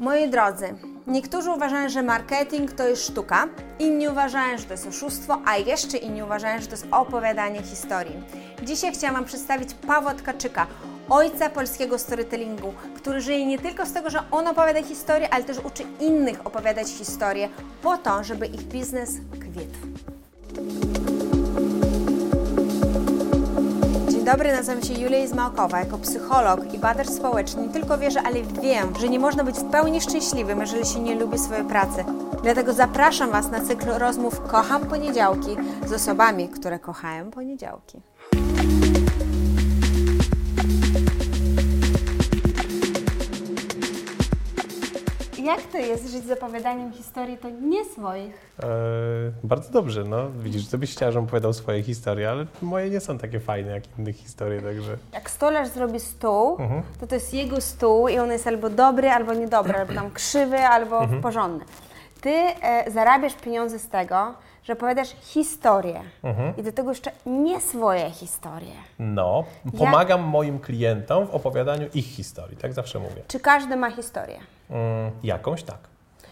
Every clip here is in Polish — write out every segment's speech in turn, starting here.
Moi drodzy, niektórzy uważają, że marketing to jest sztuka, inni uważają, że to jest oszustwo, a jeszcze inni uważają, że to jest opowiadanie historii. Dzisiaj chciałam Wam przedstawić Pawła Tkaczyka, ojca polskiego storytellingu, który żyje nie tylko z tego, że on opowiada historię, ale też uczy innych opowiadać historię po to, żeby ich biznes kwitł. Dobry, nazywam się Julia Izmałkowa. Jako psycholog i badacz społeczny nie tylko wierzę, ale wiem, że nie można być w pełni szczęśliwym, jeżeli się nie lubi swojej pracy. Dlatego zapraszam Was na cykl rozmów Kocham Poniedziałki z osobami, które kochają poniedziałki. Jak to jest żyć z opowiadaniem historii, to nie swoich? E, bardzo dobrze, no. Widzisz, ty byś chciała, żebym opowiadał swoje historie, ale moje nie są takie fajne jak innych historii, także... Jak stolarz zrobi stół, to to jest jego stół i on jest albo dobry, albo niedobry, albo tam krzywy, albo porządny. Ty e, zarabiasz pieniądze z tego, że opowiadasz historię i do tego jeszcze nie swoje historie. No, pomagam moim klientom w opowiadaniu ich historii, tak zawsze mówię. Czy każdy ma historię? Mm, jakąś tak.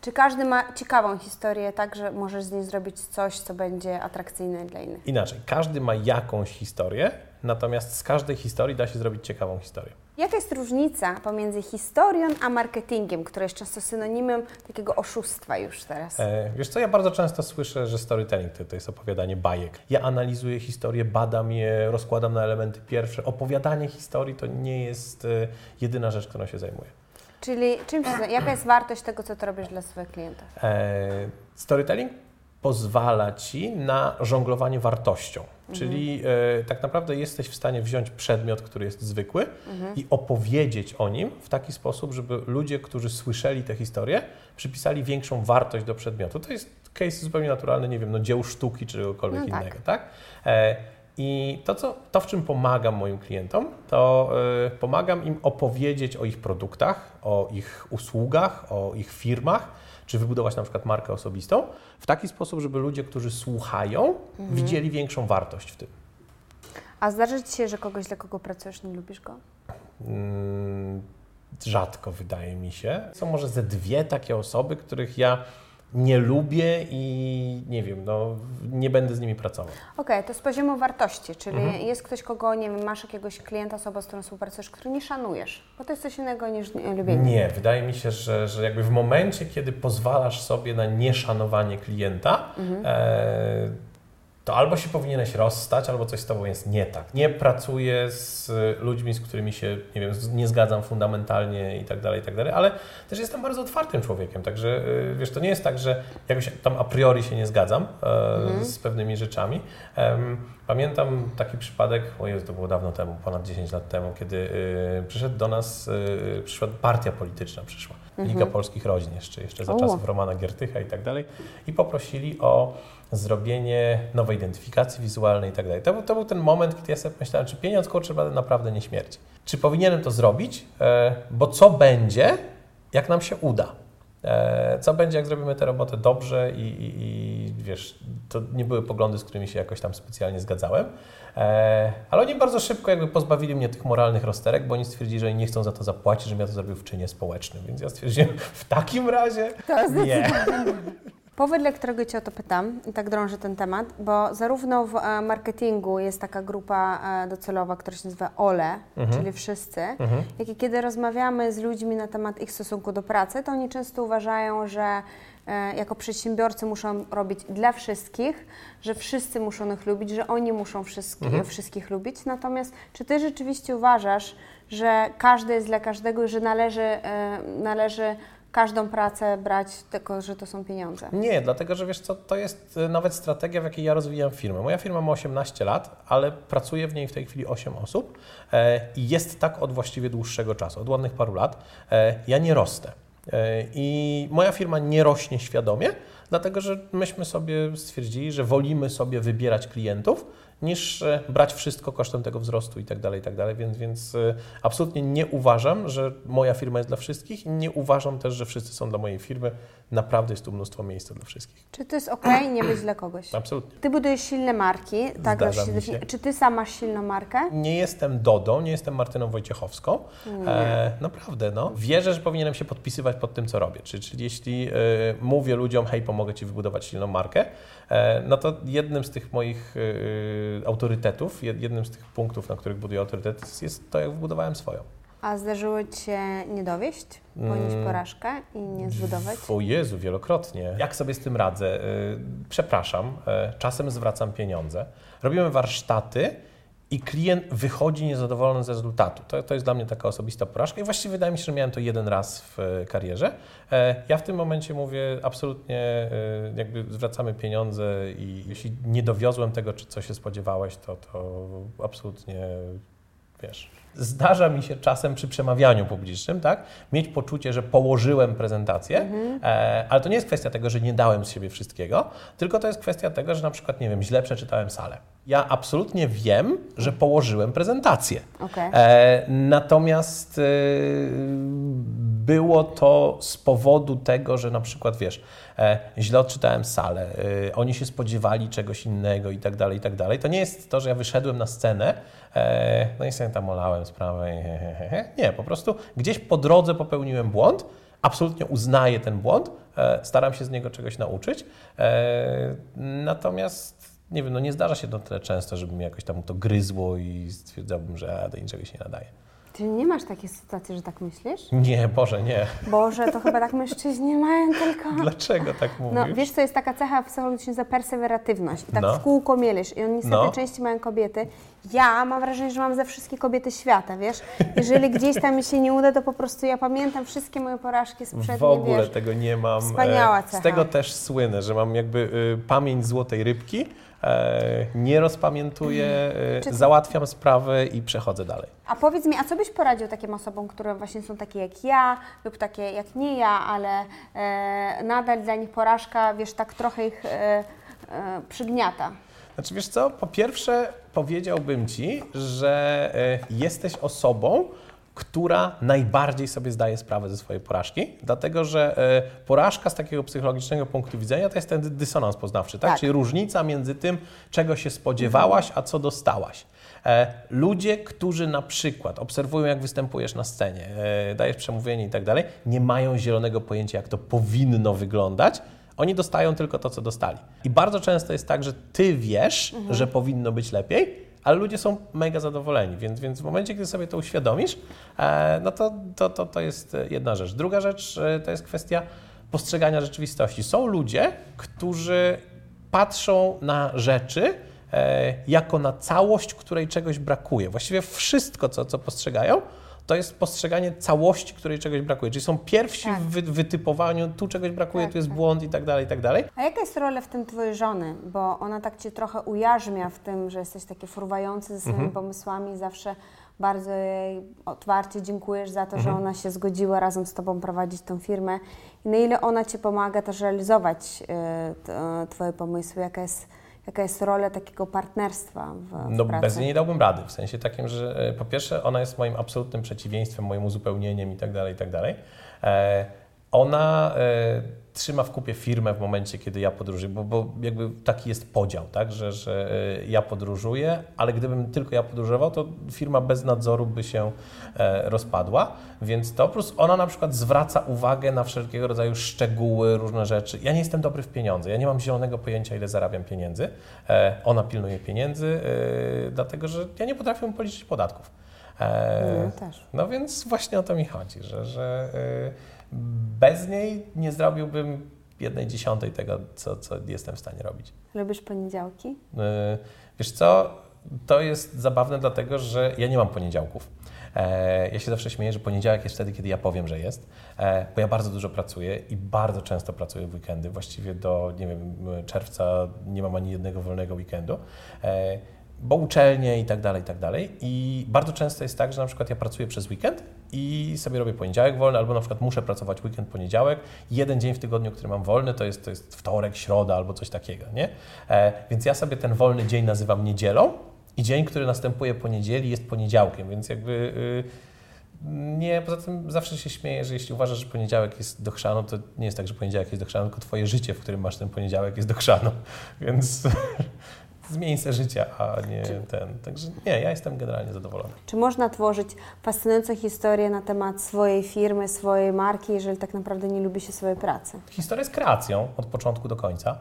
Czy każdy ma ciekawą historię, tak że możesz z niej zrobić coś, co będzie atrakcyjne dla innych? Inaczej, każdy ma jakąś historię, natomiast z każdej historii da się zrobić ciekawą historię. Jaka jest różnica pomiędzy historią a marketingiem, które jest często synonimem takiego oszustwa już teraz? E, wiesz co, ja bardzo często słyszę, że storytelling to, to jest opowiadanie bajek. Ja analizuję historię, badam je, rozkładam na elementy pierwsze. Opowiadanie historii to nie jest e, jedyna rzecz, którą się zajmuję. Czyli czym się, jaka jest wartość tego, co ty robisz dla swoich klientów? E, storytelling pozwala ci na żonglowanie wartością. Czyli e, tak naprawdę jesteś w stanie wziąć przedmiot, który jest zwykły i opowiedzieć o nim w taki sposób, żeby ludzie, którzy słyszeli tę historię, przypisali większą wartość do przedmiotu. To jest case zupełnie naturalny, nie wiem, no dzieł sztuki czy czegokolwiek No tak. innego, tak? E, I to, co, to, w czym pomagam moim klientom, to e, pomagam im opowiedzieć o ich produktach, o ich usługach, o ich firmach, czy wybudować na przykład markę osobistą w taki sposób, żeby ludzie, którzy słuchają, widzieli większą wartość w tym. A zdarza Ci się, że kogoś, dla kogo pracujesz, nie lubisz go? Mm, rzadko wydaje mi się. Są może ze dwie takie osoby, których ja nie lubię i nie wiem, no, nie będę z nimi pracował. Okej, to z poziomu wartości, czyli Mhm. jest ktoś, kogo, nie wiem, masz jakiegoś klienta, osobę, z którą współpracujesz, który nie szanujesz, bo to jest coś innego niż nie- lubienie. Nie, wydaje mi się, że, że jakby w momencie, kiedy pozwalasz sobie na nieszanowanie klienta, e, to albo się powinieneś rozstać, albo coś z tobą jest nie tak. Nie pracuję z ludźmi, z którymi się, nie wiem, nie zgadzam fundamentalnie i tak dalej, i tak dalej, ale też jestem bardzo otwartym człowiekiem, także y, wiesz, to nie jest tak, że jakoś tam a priori się nie zgadzam e, z pewnymi rzeczami. Pamiętam taki przypadek, o Jezu, to było dawno temu, ponad 10 lat temu, kiedy y, przyszedł do nas, y, przyszła partia polityczna, przyszła, Liga Polskich Rodzin jeszcze, jeszcze za O. czasów Romana Giertycha i tak dalej i poprosili o zrobienie nowej identyfikacji wizualnej i tak dalej. To, był- to ten moment, kiedy ja sobie myślałem, czy pieniądz kurczę naprawdę nie śmierci. Czy powinienem to zrobić? E, bo co będzie, jak nam się uda? E, co będzie, jak zrobimy tę robotę dobrze i, i, i wiesz, to nie były poglądy, z którymi się jakoś tam specjalnie zgadzałem, e, ale oni bardzo szybko jakby pozbawili mnie tych moralnych rozterek, bo oni stwierdzili, że oni nie chcą za to zapłacić, żebym ja to zrobił w czynie społecznym, więc ja stwierdziłem, w takim razie nie. Powód, dla którego Cię o to pytam i tak drążę ten temat, bo zarówno w e, marketingu jest taka grupa e, docelowa, która się nazywa OLE, czyli wszyscy, jak i kiedy rozmawiamy z ludźmi na temat ich stosunku do pracy, to oni często uważają, że e, jako przedsiębiorcy muszą robić dla wszystkich, że wszyscy muszą ich lubić, że oni muszą wszystkich, wszystkich lubić. Natomiast czy Ty rzeczywiście uważasz, że każdy jest dla każdego i że należy, należy każdą pracę brać tylko, że to są pieniądze? Nie, dlatego że wiesz co, to jest y, nawet strategia, w jakiej ja rozwijam firmę. Moja firma ma 18 lat, ale pracuje w niej w tej chwili 8 osób e, i jest tak od właściwie dłuższego czasu, od ładnych paru lat. E, ja nie rosnę. E, I moja firma nie rośnie świadomie, dlatego że myśmy sobie stwierdzili, że wolimy sobie wybierać klientów, niż e, brać wszystko kosztem tego wzrostu i tak dalej, i tak dalej. Więc, więc e, absolutnie nie uważam, że moja firma jest dla wszystkich i nie uważam też, że wszyscy są dla mojej firmy. Naprawdę jest tu mnóstwo miejsca dla wszystkich. Czy to jest ok, nie być dla kogoś? Absolutnie. Ty budujesz silne marki, tak? Się się. Czy ty sam masz silną markę? Nie jestem Dodą, nie jestem Martyną Wojciechowską. E, naprawdę, no. Wierzę, że powinienem się podpisywać pod tym, co robię. Czyli, czyli jeśli e, mówię ludziom, hej, pomogę Ci wybudować silną markę, e, no to jednym z tych moich autorytetów, jed- jednym z tych punktów, na których buduję autorytet, jest- to, jak wybudowałem swoją. A zdarzyło Ci się nie dowieść, ponieść Mm. porażkę i nie zbudować? O Jezu, wielokrotnie. Jak sobie z tym radzę? Y, Przepraszam, y, czasem zwracam pieniądze. Robimy warsztaty i klient wychodzi niezadowolony z rezultatu. To, to jest dla mnie taka osobista porażka i właściwie wydaje mi się, że miałem to jeden raz w y, karierze. E, Ja w tym momencie mówię absolutnie, y, jakby zwracamy pieniądze i jeśli nie dowiozłem tego, czy co się spodziewałeś, to, to absolutnie wiesz. Zdarza mi się czasem przy przemawianiu publicznym, tak, mieć poczucie, że położyłem prezentację, e, ale to nie jest kwestia tego, że nie dałem z siebie wszystkiego, tylko to jest kwestia tego, że na przykład, nie wiem, źle przeczytałem salę. Ja absolutnie wiem, że położyłem prezentację. Okej. E, natomiast e, było to z powodu tego, że na przykład, wiesz, e, źle odczytałem salę, e, oni się spodziewali czegoś innego i tak dalej, i tak dalej. To nie jest to, że ja wyszedłem na scenę, e, no i sobie tam olałem sprawę. he, he, he. Nie, po prostu gdzieś po drodze popełniłem błąd, absolutnie uznaję ten błąd, e, staram się z niego czegoś nauczyć, natomiast nie wiem, no nie zdarza się to tyle często, żeby mi jakoś tam to gryzło i stwierdzałbym, że do niczego się nie nadaje. Czy nie masz takiej sytuacji, że tak myślisz? Nie, Boże, nie. Boże, to chyba tak mężczyźni mają tylko... Dlaczego tak mówisz? No, wiesz, to jest taka cecha psychologiczna za perseweratywność. I tak No. w kółko mielisz. I on niestety No. częściej mają kobiety. Ja mam wrażenie, że mam ze wszystkie kobiety świata, wiesz? Jeżeli gdzieś tam mi się nie uda, to po prostu ja pamiętam wszystkie moje porażki sprzed, w ogóle wiesz. tego nie mam. Wspaniała E, cecha. Z tego też słynę, że mam jakby y, pamięć złotej rybki, nie rozpamiętuję, e, Czy- załatwiam sprawę i przechodzę dalej. A powiedz mi, a co byś poradził takim osobom, które właśnie są takie jak ja lub takie jak nie ja, ale e, nadal dla nich porażka, wiesz, tak trochę ich e, e, przygniata? Znaczy wiesz co, po pierwsze powiedziałbym Ci, że e, jesteś osobą, która najbardziej sobie zdaje sprawę ze swojej porażki, dlatego że e, porażka z takiego psychologicznego punktu widzenia to jest ten dysonans poznawczy, tak? Tak. Czyli różnica między tym, czego się spodziewałaś, a co dostałaś. E, Ludzie, którzy na przykład obserwują, jak występujesz na scenie, e, dajesz przemówienie i tak dalej, nie mają zielonego pojęcia, jak to powinno wyglądać, oni dostają tylko to, co dostali. I bardzo często jest tak, że ty wiesz, że powinno być lepiej, ale ludzie są mega zadowoleni, więc, więc w momencie, kiedy sobie to uświadomisz, e, no to, to, to, to jest jedna rzecz. Druga rzecz e, to jest kwestia postrzegania rzeczywistości. Są ludzie, którzy patrzą na rzeczy e, jako na całość, której czegoś brakuje. Właściwie wszystko, co, co postrzegają, to jest postrzeganie całości, której czegoś brakuje. Czyli są pierwsi Tak. w wy, wytypowaniu, tu czegoś brakuje, Tak, tu jest tak. błąd i tak dalej, i tak dalej. A jaka jest rola w tym Twojej żony? Bo ona tak Cię trochę ujarzmia w tym, że jesteś taki fruwający ze swoimi pomysłami, zawsze bardzo jej otwarcie dziękujesz za to, że ona się zgodziła razem z Tobą prowadzić tą firmę. I na ile ona Ci pomaga też realizować e, t- e, Twoje pomysły? Jaka jest, jaka jest rola takiego partnerstwa w, w No pracy? bez niej nie dałbym rady, w sensie takim, że e, po pierwsze ona jest moim absolutnym przeciwieństwem, moim uzupełnieniem i tak dalej, i tak. E, Ona e, trzyma w kupie firmę w momencie, kiedy ja podróżuję, bo, bo jakby taki jest podział, tak, że, że e, ja podróżuję, ale gdybym tylko ja podróżował, to firma bez nadzoru by się e, rozpadła, więc to plus ona na przykład zwraca uwagę na wszelkiego rodzaju szczegóły, różne rzeczy. Ja nie jestem dobry w pieniądze, ja nie mam zielonego pojęcia, ile zarabiam pieniędzy. Ona pilnuje pieniędzy, dlatego że ja nie potrafię policzyć podatków. No, też. no więc właśnie o to mi chodzi, że, że bez niej nie zrobiłbym jednej dziesiątej tego, co, co jestem w stanie robić. Lubisz poniedziałki? Y, Wiesz co, to jest zabawne dlatego, że ja nie mam poniedziałków. E, Ja się zawsze śmieję, że poniedziałek jest wtedy, kiedy ja powiem, że jest, e, bo ja bardzo dużo pracuję i bardzo często pracuję w weekendy. Właściwie do, nie wiem, czerwca nie mam ani jednego wolnego weekendu, e, bo uczelnie i tak dalej, i tak dalej. I bardzo często jest tak, że na przykład ja pracuję przez weekend i sobie robię poniedziałek wolny, albo na przykład muszę pracować weekend, poniedziałek, jeden dzień w tygodniu, który mam wolny, to jest, to jest wtorek, środa albo coś takiego, nie? E, więc ja sobie ten wolny dzień nazywam niedzielą i dzień, który następuje po niedzieli jest poniedziałkiem, więc jakby... Y, nie, poza tym zawsze się śmieję, że jeśli uważasz, że poniedziałek jest do chrzanu, to nie jest tak, że poniedziałek jest do chrzanu, tylko twoje życie, w którym masz ten poniedziałek jest do chrzanu. Więc zmień se życia, a nie Czy... ten. Także nie, ja jestem generalnie zadowolony. Czy można tworzyć fascynującą historię na temat swojej firmy, swojej marki, jeżeli tak naprawdę nie lubi się swojej pracy? Historia jest kreacją od początku do końca.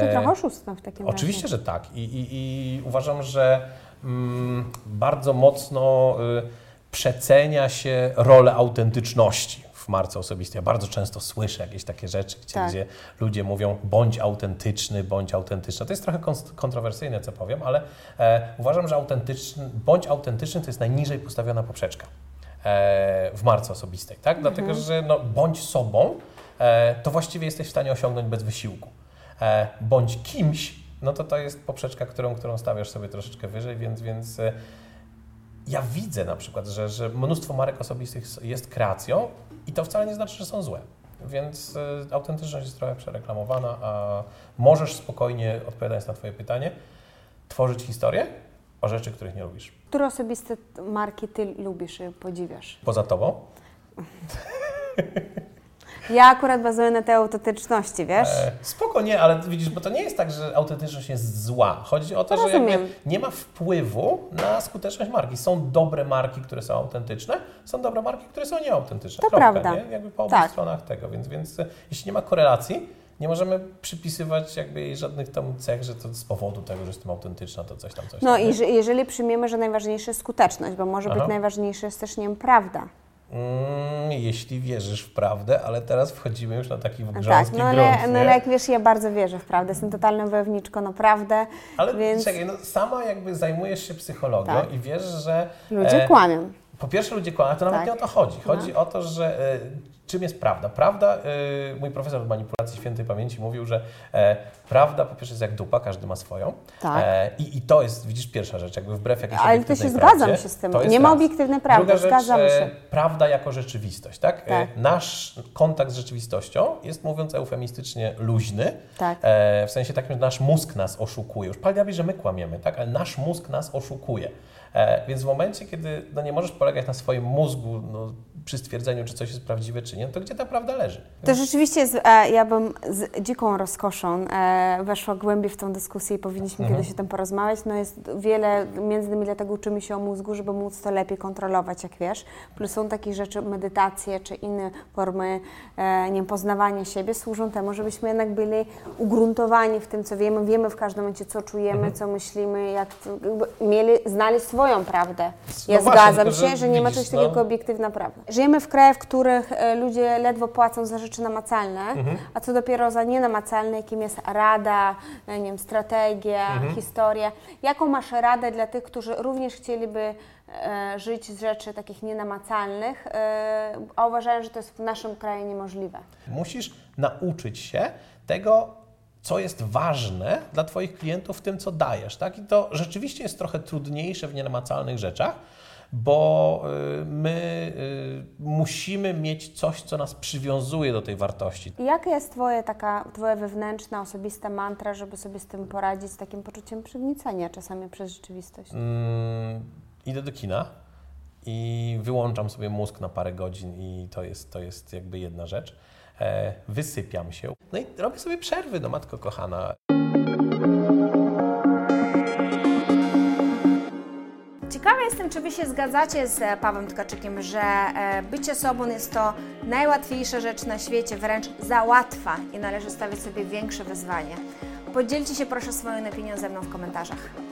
Czy trochę oszustwem w takim Oczywiście, razie? że tak. I, i, i uważam, że mm, bardzo mocno y, przecenia się rolę autentyczności marce osobistej. Ja bardzo często słyszę jakieś takie rzeczy, gdzie, tak. gdzie ludzie mówią bądź autentyczny, bądź autentyczna. To jest trochę kontrowersyjne, co powiem, ale e, uważam, że autentyczny, bądź autentyczny to jest najniżej postawiona poprzeczka e, w marce osobistej, tak? Mhm. Dlatego, że no, bądź sobą, e, to właściwie jesteś w stanie osiągnąć bez wysiłku. E, bądź kimś, no to to jest poprzeczka, którą, którą stawiasz sobie troszeczkę wyżej, więc, więc e, ja widzę na przykład, że, że mnóstwo marek osobistych jest kreacją i to wcale nie znaczy, że są złe. Więc y, autentyczność jest trochę przereklamowana, a możesz spokojnie, odpowiadając na Twoje pytanie, tworzyć historię o rzeczy, których nie lubisz. Które osobiste marki Ty lubisz i podziwiasz? Poza Tobą? Ja akurat bazuję na tej autentyczności, wiesz? E, spoko, nie, ale widzisz, bo to nie jest tak, że autentyczność jest zła. Chodzi o to, że nie ma wpływu na skuteczność marki. Są dobre marki, które są autentyczne, są dobre marki, które są nieautentyczne. To Kropka, prawda. Nie? Jakby po obu tak. stronach tego, więc, więc e, jeśli nie ma korelacji, nie możemy przypisywać jakby jej żadnych tam cech, że to z powodu tego, że jestem autentyczna, to coś tam, coś No tam, i jeżeli przyjmiemy, że najważniejsza jest skuteczność, bo może Aha. być najważniejsza jest też, nie wiem, prawda. Mm, jeśli wierzysz w prawdę, ale teraz wchodzimy już na taki grząski tak, no ale, grunt, no ale jak wiesz, ja bardzo wierzę w prawdę, jestem totalną wojowniczką, naprawdę. Ale więc... czekaj, no sama jakby zajmujesz się psychologią tak. i wiesz, że... Ludzie e, kłamią. Po pierwsze ludzie kłamią, to nawet tak. nie o to chodzi. Chodzi no. o to, że e, czym jest prawda? Prawda, yy, mój profesor od manipulacji świętej pamięci mówił, że e, prawda po pierwsze jest jak dupa, każdy ma swoją. Tak. E, i, I to jest, widzisz, pierwsza rzecz, jakby wbrew jakiejś Ale to się zgadzam się z tym. Nie ma obiektywnej prawdy, Druga rzecz, zgadzam e, się. prawda jako rzeczywistość, tak? Tak. nasz kontakt z rzeczywistością jest, mówiąc eufemistycznie, luźny. Tak. W sensie takim, że nasz mózg nas oszukuje. Już pan że my kłamiemy, tak? Ale nasz mózg nas oszukuje. E, więc w momencie, kiedy no, nie możesz polegać na swoim mózgu no, przy stwierdzeniu, czy coś jest prawdziwe, czy nie, no to gdzie ta prawda leży? To rzeczywiście jest, e, ja bym z dziką rozkoszą e, weszła głębiej w tą dyskusję i powinniśmy mhm. kiedyś o tym porozmawiać. No jest wiele, między innymi dlatego uczymy się o mózgu, żeby móc to lepiej kontrolować, jak wiesz. Plus są takie rzeczy, medytacje, czy inne formy, nie wiem, poznawania siebie służą temu, żebyśmy jednak byli ugruntowani w tym, co wiemy. Wiemy w każdym momencie, co czujemy, mhm. co myślimy, jak mieli, znali swoje swoją prawdę. Ja no zgadzam właśnie, się, że, że nie ma czegoś takiego no. jak obiektywna prawda. Żyjemy w krajach, w których e, ludzie ledwo płacą za rzeczy namacalne, mhm. a co dopiero za nienamacalne, jakim jest rada, e, nie wiem, strategia, mhm. historia. Jaką masz radę dla tych, którzy również chcieliby e, żyć z rzeczy takich nienamacalnych, e, a uważają, że to jest w naszym kraju niemożliwe? Musisz nauczyć się tego, co jest ważne dla Twoich klientów w tym, co dajesz. Tak? I to rzeczywiście jest trochę trudniejsze w nienamacalnych rzeczach, bo y, my y, musimy mieć coś, co nas przywiązuje do tej wartości. Jaka jest twoje, taka, Twoja wewnętrzna, osobista mantra, żeby sobie z tym poradzić, z takim poczuciem przygnicenia czasami przez rzeczywistość? Mm, idę do kina i wyłączam sobie mózg na parę godzin i to jest, to jest jakby jedna rzecz. E, wysypiam się. No i robię sobie przerwy, no matko kochana. Ciekawa jestem, czy Wy się zgadzacie z e, Pawłem Tkaczykiem, że e, bycie sobą jest to najłatwiejsza rzecz na świecie, wręcz za łatwa i należy stawiać sobie większe wyzwanie. Podzielcie się proszę swoją opinią ze mną w komentarzach.